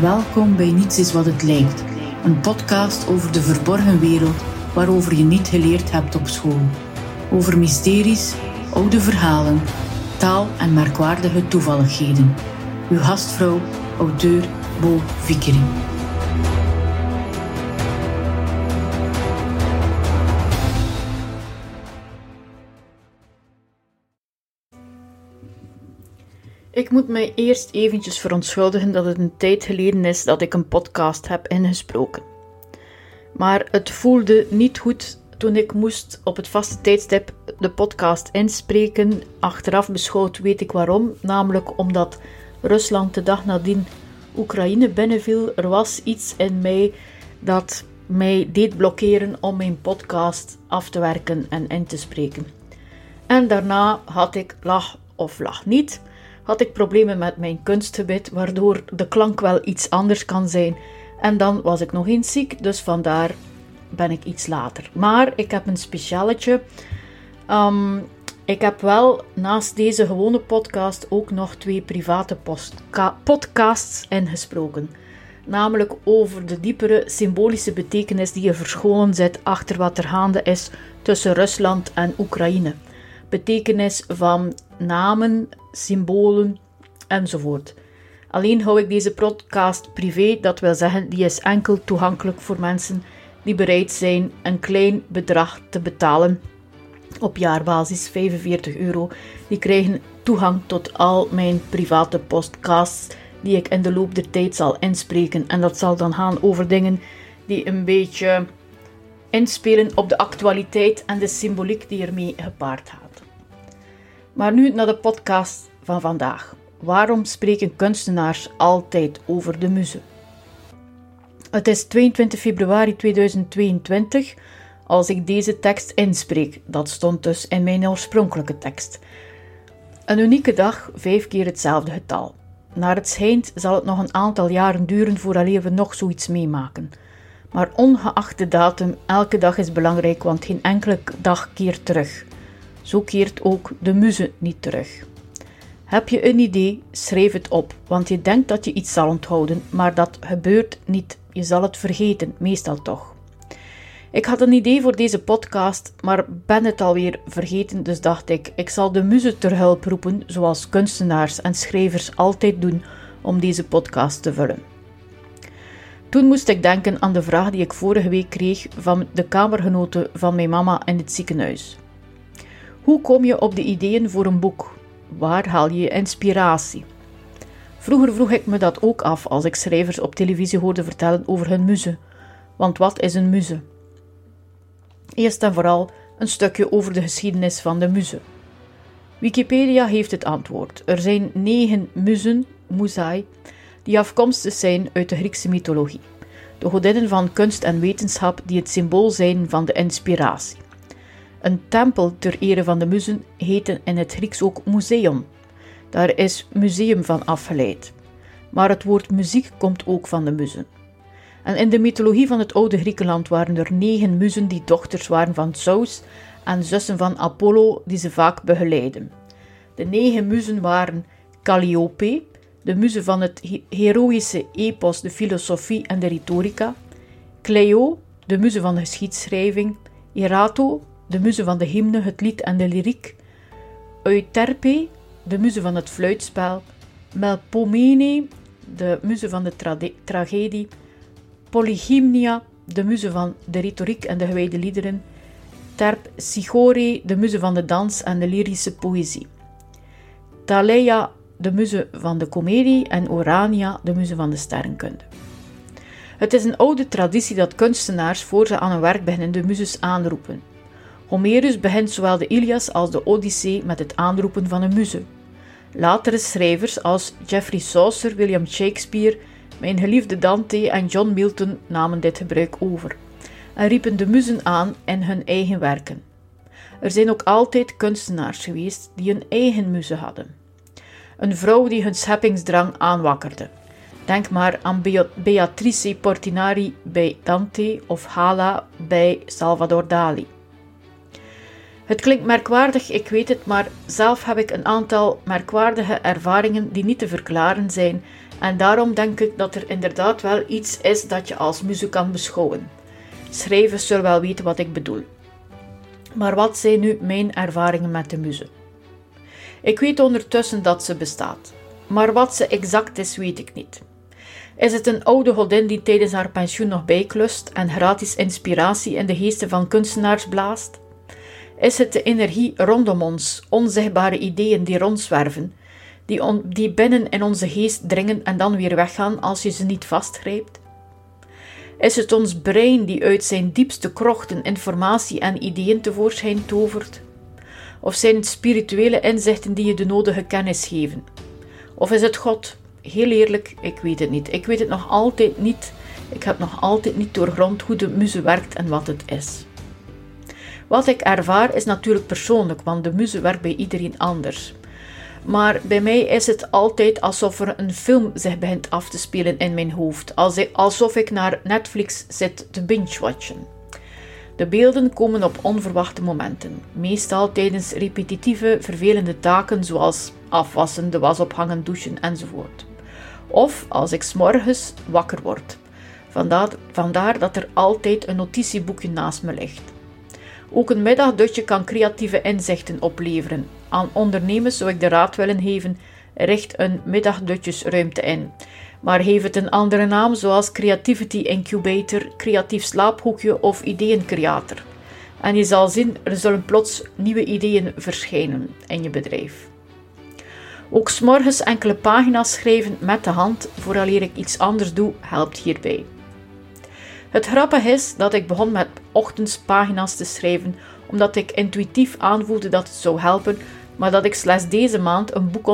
Welkom bij Niets is wat het lijkt, een podcast over de verborgen wereld waarover je niet geleerd hebt op school. Over mysteries, oude verhalen, taal en merkwaardige toevalligheden. Uw gastvrouw, auteur Bo Vickering. Ik moet mij eerst eventjes verontschuldigen dat het een tijd geleden is dat ik een podcast heb ingesproken. Maar het voelde niet goed toen ik moest op het vaste tijdstip de podcast inspreken. Achteraf beschouwd weet ik waarom, namelijk omdat Rusland de dag nadien Oekraïne binnenviel. Er was iets in mij dat mij deed blokkeren om mijn podcast af te werken en in te spreken. En daarna had ik lach of lach niet had ik problemen met mijn kunstgebit, waardoor de klank wel iets anders kan zijn. En dan was ik nog eens ziek, dus vandaar ben ik iets later. Maar ik heb een specialetje. Um, ik heb wel naast deze gewone podcast ook nog twee private podcasts ingesproken. Namelijk over de diepere symbolische betekenis die je verscholen zit achter wat er gaande is tussen Rusland en Oekraïne. Betekenis van namen, symbolen enzovoort. Alleen hou ik deze podcast privé, dat wil zeggen, die is enkel toegankelijk voor mensen die bereid zijn een klein bedrag te betalen op jaarbasis 45 euro. Die krijgen toegang tot al mijn private podcasts die ik in de loop der tijd zal inspreken. En dat zal dan gaan over dingen die een beetje inspelen op de actualiteit en de symboliek die ermee gepaard gaat. Maar nu naar de podcast van vandaag. Waarom spreken kunstenaars altijd over de muze? Het is 22 februari 2022 als ik deze tekst inspreek. Dat stond dus in mijn oorspronkelijke tekst. Een unieke dag, vijf keer hetzelfde getal. Naar het schijnt zal het nog een aantal jaren duren vooraleer we nog zoiets meemaken. Maar ongeacht de datum, elke dag is belangrijk, want geen enkele dag keert terug. Zo keert ook de muze niet terug. Heb je een idee, schrijf het op, want je denkt dat je iets zal onthouden, maar dat gebeurt niet. Je zal het vergeten, meestal toch. Ik had een idee voor deze podcast, maar ben het alweer vergeten, dus dacht ik, ik zal de muze ter hulp roepen, zoals kunstenaars en schrijvers altijd doen om deze podcast te vullen. Toen moest ik denken aan de vraag die ik vorige week kreeg van de kamergenoten van mijn mama in het ziekenhuis. Hoe kom je op de ideeën voor een boek? Waar haal je inspiratie? Vroeger vroeg ik me dat ook af als ik schrijvers op televisie hoorde vertellen over hun muze. Want wat is een muze? Eerst en vooral een stukje over de geschiedenis van de muze. Wikipedia heeft het antwoord. Er zijn negen muzen, musai, die afkomstig zijn uit de Griekse mythologie. De godinnen van kunst en wetenschap die het symbool zijn van de inspiratie. Een tempel ter ere van de muzen heette in het Grieks ook museum. Daar is museum van afgeleid. Maar het woord muziek komt ook van de muzen. En in de mythologie van het oude Griekenland waren er negen muzen die dochters waren van Zeus en zussen van Apollo die ze vaak begeleiden. De negen muzen waren Calliope, de muze van het heroïsche epos, de filosofie en de retorica, Cleo, de muze van de geschiedschrijving, Erato, de muze van de hymne, het lied en de lyriek, Euterpe, de muze van het fluitspel, Melpomene, de muze van de tragedie, Polygymnia, de muze van de retoriek en de gewijde liederen, Terpsichore, de muze van de dans en de lyrische poëzie, Thaleia, de muze van de komedie. En Orania, de muze van de sterrenkunde. Het is een oude traditie dat kunstenaars voor ze aan een werk beginnen de muzes aanroepen. Homerus begint zowel de Ilias als de Odyssee met het aanroepen van een muze. Latere schrijvers als Geoffrey Chaucer, William Shakespeare, mijn geliefde Dante en John Milton namen dit gebruik over en riepen de muzen aan in hun eigen werken. Er zijn ook altijd kunstenaars geweest die een eigen muze hadden. Een vrouw die hun scheppingsdrang aanwakkerde. Denk maar aan Beatrice Portinari bij Dante of Hala bij Salvador Dali. Het klinkt merkwaardig, ik weet het, maar zelf heb ik een aantal merkwaardige ervaringen die niet te verklaren zijn En daarom denk ik dat er inderdaad wel iets is dat je als muze kan beschouwen. Schrijvers zullen wel weten wat ik bedoel. Maar wat zijn nu mijn ervaringen met de muze? Ik weet ondertussen dat ze bestaat. Maar wat ze exact is, weet ik niet. Is het een oude godin die tijdens haar pensioen nog bijklust en gratis inspiratie in de geesten van kunstenaars blaast? Is het de energie rondom ons, onzichtbare ideeën die rondzwerven, die, die binnen in onze geest dringen en dan weer weggaan als je ze niet vastgrijpt? Is het ons brein die uit zijn diepste krochten informatie en ideeën tevoorschijn tovert? Of zijn het spirituele inzichten die je de nodige kennis geven? Of is het God? Heel eerlijk, ik weet het niet. Ik weet het nog altijd niet. Ik heb nog altijd niet doorgrond hoe de muze werkt en wat het is. Wat ik ervaar is natuurlijk persoonlijk, want de muze werkt bij iedereen anders. Maar bij mij is het altijd alsof er een film zich begint af te spelen in mijn hoofd, alsof ik naar Netflix zit te binge-watchen. De beelden komen op onverwachte momenten, meestal tijdens repetitieve, vervelende taken zoals afwassen, de was ophangen, douchen enzovoort. Of als ik s'morgens wakker word. Vandaar, vandaar dat er altijd een notitieboekje naast me ligt. Ook een middagdutje kan creatieve inzichten opleveren. Aan ondernemers zou ik de raad willen geven: richt een middagdutjesruimte in. Maar geef het een andere naam, zoals Creativity Incubator, Creatief Slaaphoekje of Ideeëncreator. En je zal zien, er zullen plots nieuwe ideeën verschijnen in je bedrijf. Ook s'morgens enkele pagina's schrijven met de hand vooraleer ik iets anders doe, helpt hierbij. Het grappige is dat ik begon met ochtends pagina's te schrijven, omdat ik intuïtief aanvoelde dat het zou helpen, maar dat ik slechts deze maand een boek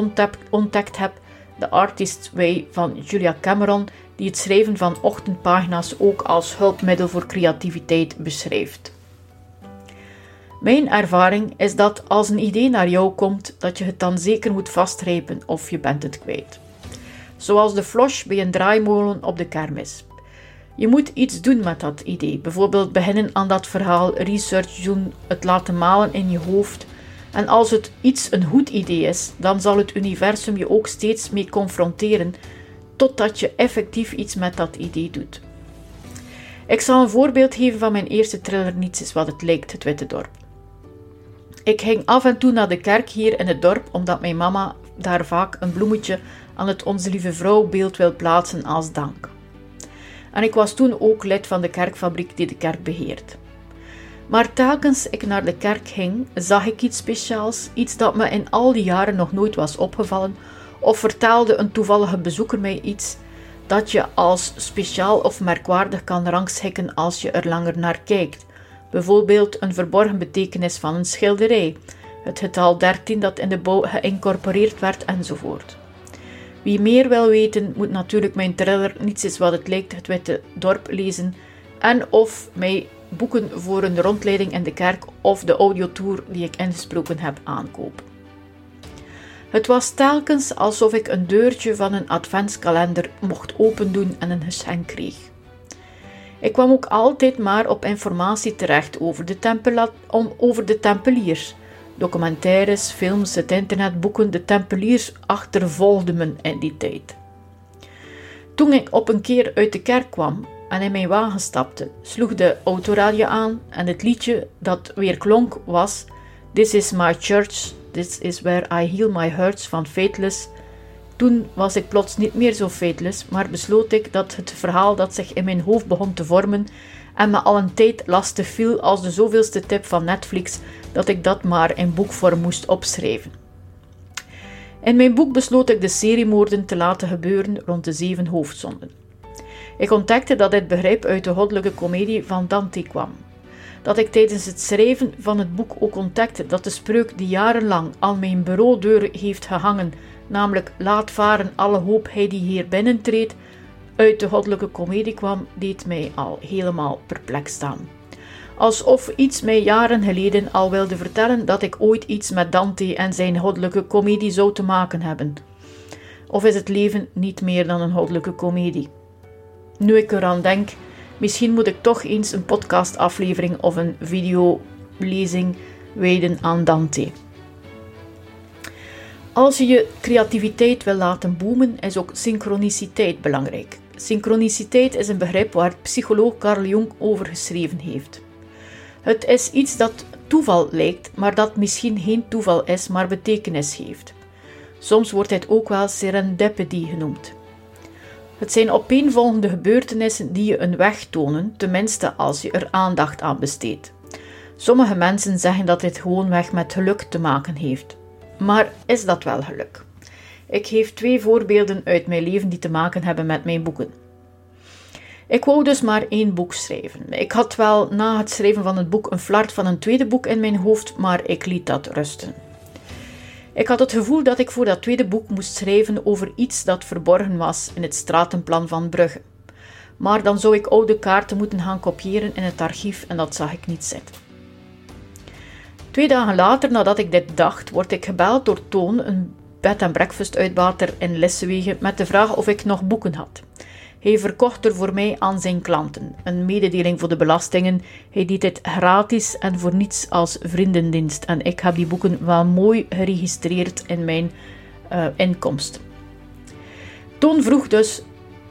ontdekt heb, The Artist's Way van Julia Cameron, die het schrijven van ochtendpagina's ook als hulpmiddel voor creativiteit beschrijft. Mijn ervaring is dat als een idee naar jou komt, dat je het dan zeker moet vastgrijpen of je bent het kwijt. Zoals de flosh bij een draaimolen op de kermis. Je moet iets doen met dat idee. Bijvoorbeeld beginnen aan dat verhaal, research doen, het laten malen in je hoofd. En als het iets een goed idee is, dan zal het universum je ook steeds mee confronteren, totdat je effectief iets met dat idee doet. Ik zal een voorbeeld geven van mijn eerste thriller Niets is wat het lijkt, het Witte Dorp. Ik ging af en toe naar de kerk hier in het dorp, omdat mijn mama daar vaak een bloemetje aan het Onze Lieve Vrouw beeld wil plaatsen als dank. En ik was toen ook lid van de kerkfabriek die de kerk beheert. Maar telkens ik naar de kerk ging, zag ik iets speciaals, iets dat me in al die jaren nog nooit was opgevallen, of vertelde een toevallige bezoeker mij iets dat je als speciaal of merkwaardig kan rangschikken als je er langer naar kijkt. Bijvoorbeeld een verborgen betekenis van een schilderij, het getal 13 dat in de bouw geïncorporeerd werd enzovoort. Wie meer wil weten, moet natuurlijk mijn thriller Niets is wat het lijkt, het Witte Dorp lezen en of mij boeken voor een rondleiding in de kerk of de audiotour die ik ingesproken heb aankopen. Het was telkens alsof ik een deurtje van een adventskalender mocht opendoen en een geschenk kreeg. Ik kwam ook altijd maar op informatie terecht over de, tempel, over de tempeliers, documentaires, films, het internet, boeken, de tempeliers achtervolgden me in die tijd. Toen ik op een keer uit de kerk kwam en in mijn wagen stapte, sloeg de autoradio aan en het liedje dat weer klonk was This is my church, this is where I heal my hurts van Faithless. Toen was ik plots niet meer zo faithless, maar besloot ik dat het verhaal dat zich in mijn hoofd begon te vormen en me al een tijd lastig viel als de zoveelste tip van Netflix dat ik dat maar in boekvorm moest opschrijven. In mijn boek besloot ik de seriemoorden te laten gebeuren rond de zeven hoofdzonden. Ik ontdekte dat dit begrip uit de goddelijke komedie van Dante kwam. Dat ik tijdens het schrijven van het boek ook ontdekte dat de spreuk die jarenlang aan mijn bureaudeur heeft gehangen, namelijk laat varen alle hoop hij die hier binnentreedt, uit de goddelijke komedie kwam, deed mij al helemaal perplex staan. Alsof iets mij jaren geleden al wilde vertellen dat ik ooit iets met Dante en zijn goddelijke komedie zou te maken hebben. Of is het leven niet meer dan een goddelijke komedie? Nu ik eraan denk, misschien moet ik toch eens een podcastaflevering of een videolezing wijden aan Dante. Als je je creativiteit wil laten boomen, is ook synchroniciteit belangrijk. Synchroniciteit is een begrip waar psycholoog Carl Jung over geschreven heeft. Het is iets dat toeval lijkt, maar dat misschien geen toeval is, maar betekenis heeft. Soms wordt het ook wel serendipity genoemd. Het zijn opeenvolgende gebeurtenissen die je een weg tonen, tenminste als je er aandacht aan besteedt. Sommige mensen zeggen dat dit gewoonweg met geluk te maken heeft. Maar is dat wel geluk? Ik geef twee voorbeelden uit mijn leven die te maken hebben met mijn boeken. Ik wou dus maar één boek schrijven. Ik had wel na het schrijven van het boek een flart van een tweede boek in mijn hoofd, maar ik liet dat rusten. Ik had het gevoel dat ik voor dat tweede boek moest schrijven over iets dat verborgen was in het stratenplan van Brugge. Maar dan zou ik oude kaarten moeten gaan kopiëren in het archief en dat zag ik niet zitten. Twee dagen later, nadat ik dit dacht, word ik gebeld door Toon, een bed- en breakfast uitbater in Lissewegen, met de vraag of ik nog boeken had. Hij verkocht er voor mij aan zijn klanten. Een mededeling voor de belastingen. Hij deed dit gratis en voor niets als vriendendienst. En ik heb die boeken wel mooi geregistreerd in mijn uh, inkomst. Toon vroeg dus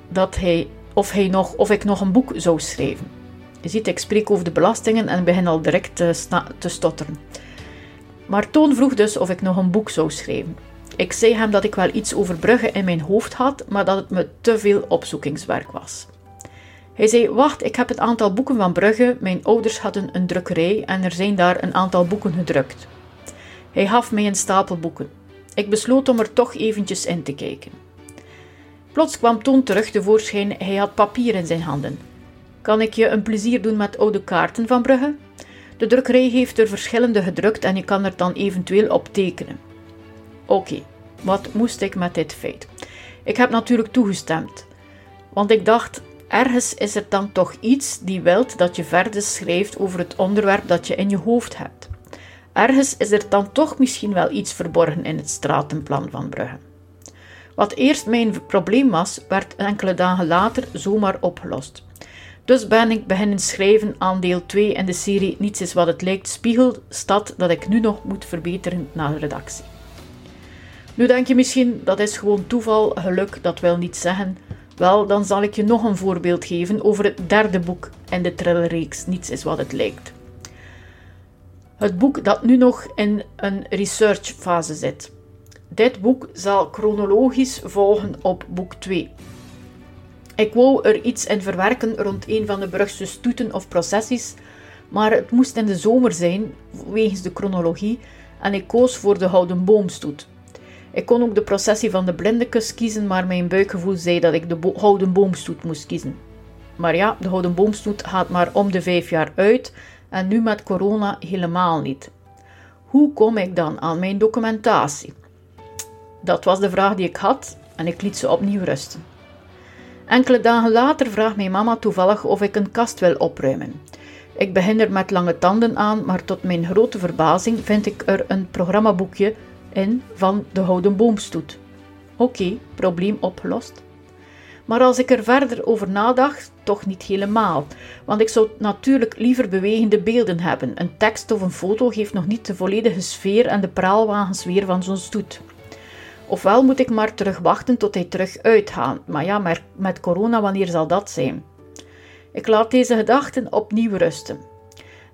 dat hij, of, hij nog, of ik nog een boek zou schrijven. Je ziet, ik spreek over de belastingen en begin al direct te, te stotteren. Maar Toon vroeg dus of ik nog een boek zou schrijven. Ik zei hem dat ik wel iets over Brugge in mijn hoofd had, maar dat het me te veel opzoekingswerk was. Hij zei: Wacht, ik heb het aantal boeken van Brugge. Mijn ouders hadden een drukkerij en er zijn daar een aantal boeken gedrukt. Hij gaf mij een stapel boeken. Ik besloot om er toch eventjes in te kijken. Plots kwam Toon terug tevoorschijn. Hij had papier in zijn handen. Kan ik je een plezier doen met oude kaarten van Brugge? De drukkerij heeft er verschillende gedrukt en je kan er dan eventueel op tekenen. Oké, wat moest ik met dit feit? Ik heb natuurlijk toegestemd, want ik dacht, ergens is er dan toch iets die wilt dat je verder schrijft over het onderwerp dat je in je hoofd hebt. Ergens is er dan toch misschien wel iets verborgen in het stratenplan van Brugge. Wat eerst mijn probleem was, werd enkele dagen later zomaar opgelost. Dus ben ik beginnen schrijven aan deel 2 in de serie Niets is wat het lijkt, Spiegel, stad dat ik nu nog moet verbeteren na de redactie. Nu denk je misschien, dat is gewoon toeval, geluk, dat wil niet zeggen. Wel, dan zal ik je nog een voorbeeld geven over het derde boek in de trillerreeks Niets is wat het lijkt. Het boek dat nu nog in een researchfase zit. Dit boek zal chronologisch volgen op boek 2. Ik wou er iets in verwerken rond een van de Brugse stoeten of processies, maar het moest in de zomer zijn, wegens de chronologie, en ik koos voor de Houden Boomstoet. Ik kon ook de processie van de blindekes kiezen, maar mijn buikgevoel zei dat ik de bo Houden Boomstoet moest kiezen. Maar ja, de Houden Boomstoet gaat maar om de vijf jaar uit en nu met corona helemaal niet. Hoe kom ik dan aan mijn documentatie? Dat was de vraag die ik had en ik liet ze opnieuw rusten. Enkele dagen later vraagt mijn mama toevallig of ik een kast wil opruimen. Ik begin er met lange tanden aan, maar tot mijn grote verbazing vind ik er een programmaboekje in van de Houden Boomstoet. Oké, probleem opgelost. Maar als ik er verder over nadacht, toch niet helemaal. Want ik zou natuurlijk liever bewegende beelden hebben. Een tekst of een foto geeft nog niet de volledige sfeer en de praalwagens weer van zo'n stoet. Ofwel moet ik maar terug wachten tot hij terug uitgaat. Maar ja, maar met corona, wanneer zal dat zijn? Ik laat deze gedachten opnieuw rusten.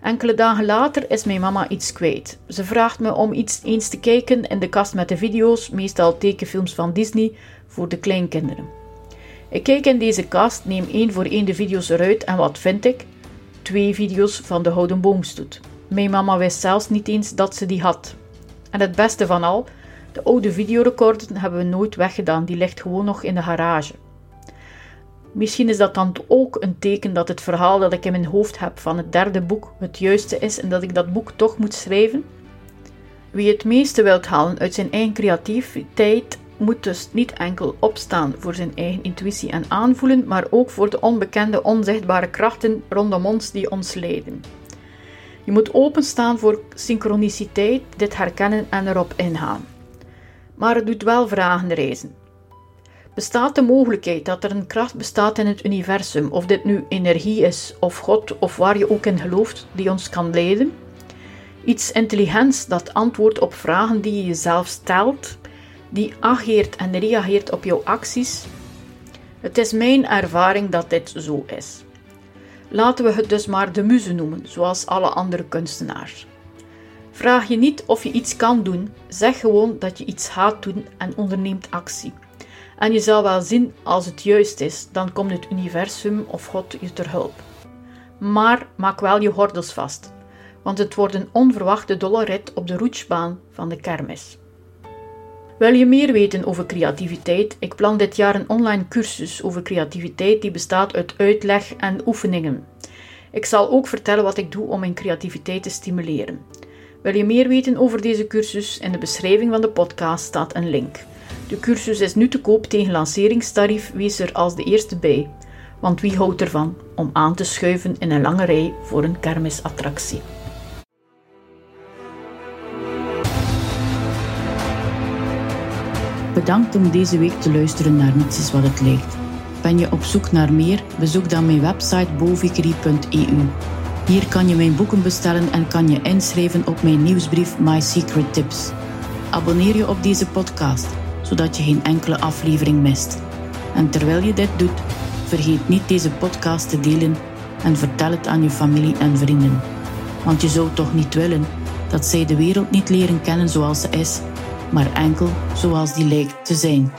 Enkele dagen later is mijn mama iets kwijt. Ze vraagt me om iets eens te kijken in de kast met de video's, meestal tekenfilms van Disney, voor de kleinkinderen. Ik kijk in deze kast, neem één voor één de video's eruit en wat vind ik? Twee video's van de Houden Boomstoet. Mijn mama wist zelfs niet eens dat ze die had. En het beste van al, de oude videorecorder hebben we nooit weggedaan, die ligt gewoon nog in de garage. Misschien is dat dan ook een teken dat het verhaal dat ik in mijn hoofd heb van het derde boek het juiste is en dat ik dat boek toch moet schrijven? Wie het meeste wilt halen uit zijn eigen creativiteit, moet dus niet enkel opstaan voor zijn eigen intuïtie en aanvoelen, maar ook voor de onbekende, onzichtbare krachten rondom ons die ons leiden. Je moet openstaan voor synchroniciteit, dit herkennen en erop ingaan. Maar het doet wel vragen reizen. Bestaat de mogelijkheid dat er een kracht bestaat in het universum, of dit nu energie is, of God, of waar je ook in gelooft, die ons kan leiden? Iets intelligents dat antwoordt op vragen die je jezelf stelt die ageert en reageert op jouw acties? Het is mijn ervaring dat dit zo is. Laten we het dus maar de muze noemen, zoals alle andere kunstenaars. Vraag je niet of je iets kan doen, zeg gewoon dat je iets gaat doen en onderneemt actie. En je zal wel zien als het juist is, dan komt het universum of God je ter hulp. Maar maak wel je gordels vast, want het wordt een onverwachte dolle rit op de roetsbaan van de kermis. Wil je meer weten over creativiteit? Ik plan dit jaar een online cursus over creativiteit die bestaat uit uitleg en oefeningen. Ik zal ook vertellen wat ik doe om mijn creativiteit te stimuleren. Wil je meer weten over deze cursus? In de beschrijving van de podcast staat een link. De cursus is nu te koop tegen lanceringstarief. Wees er als de eerste bij. Want wie houdt ervan om aan te schuiven in een lange rij voor een kermisattractie? Bedankt om deze week te luisteren naar Niets wat het lijkt. Ben je op zoek naar meer? Bezoek dan mijn website bovikerie.eu. Hier kan je mijn boeken bestellen en kan je inschrijven op mijn nieuwsbrief My Secret Tips. Abonneer je op deze podcast, zodat je geen enkele aflevering mist. En terwijl je dit doet, vergeet niet deze podcast te delen en vertel het aan je familie en vrienden. Want je zou toch niet willen dat zij de wereld niet leren kennen zoals ze is, maar enkel zoals die lijkt te zijn.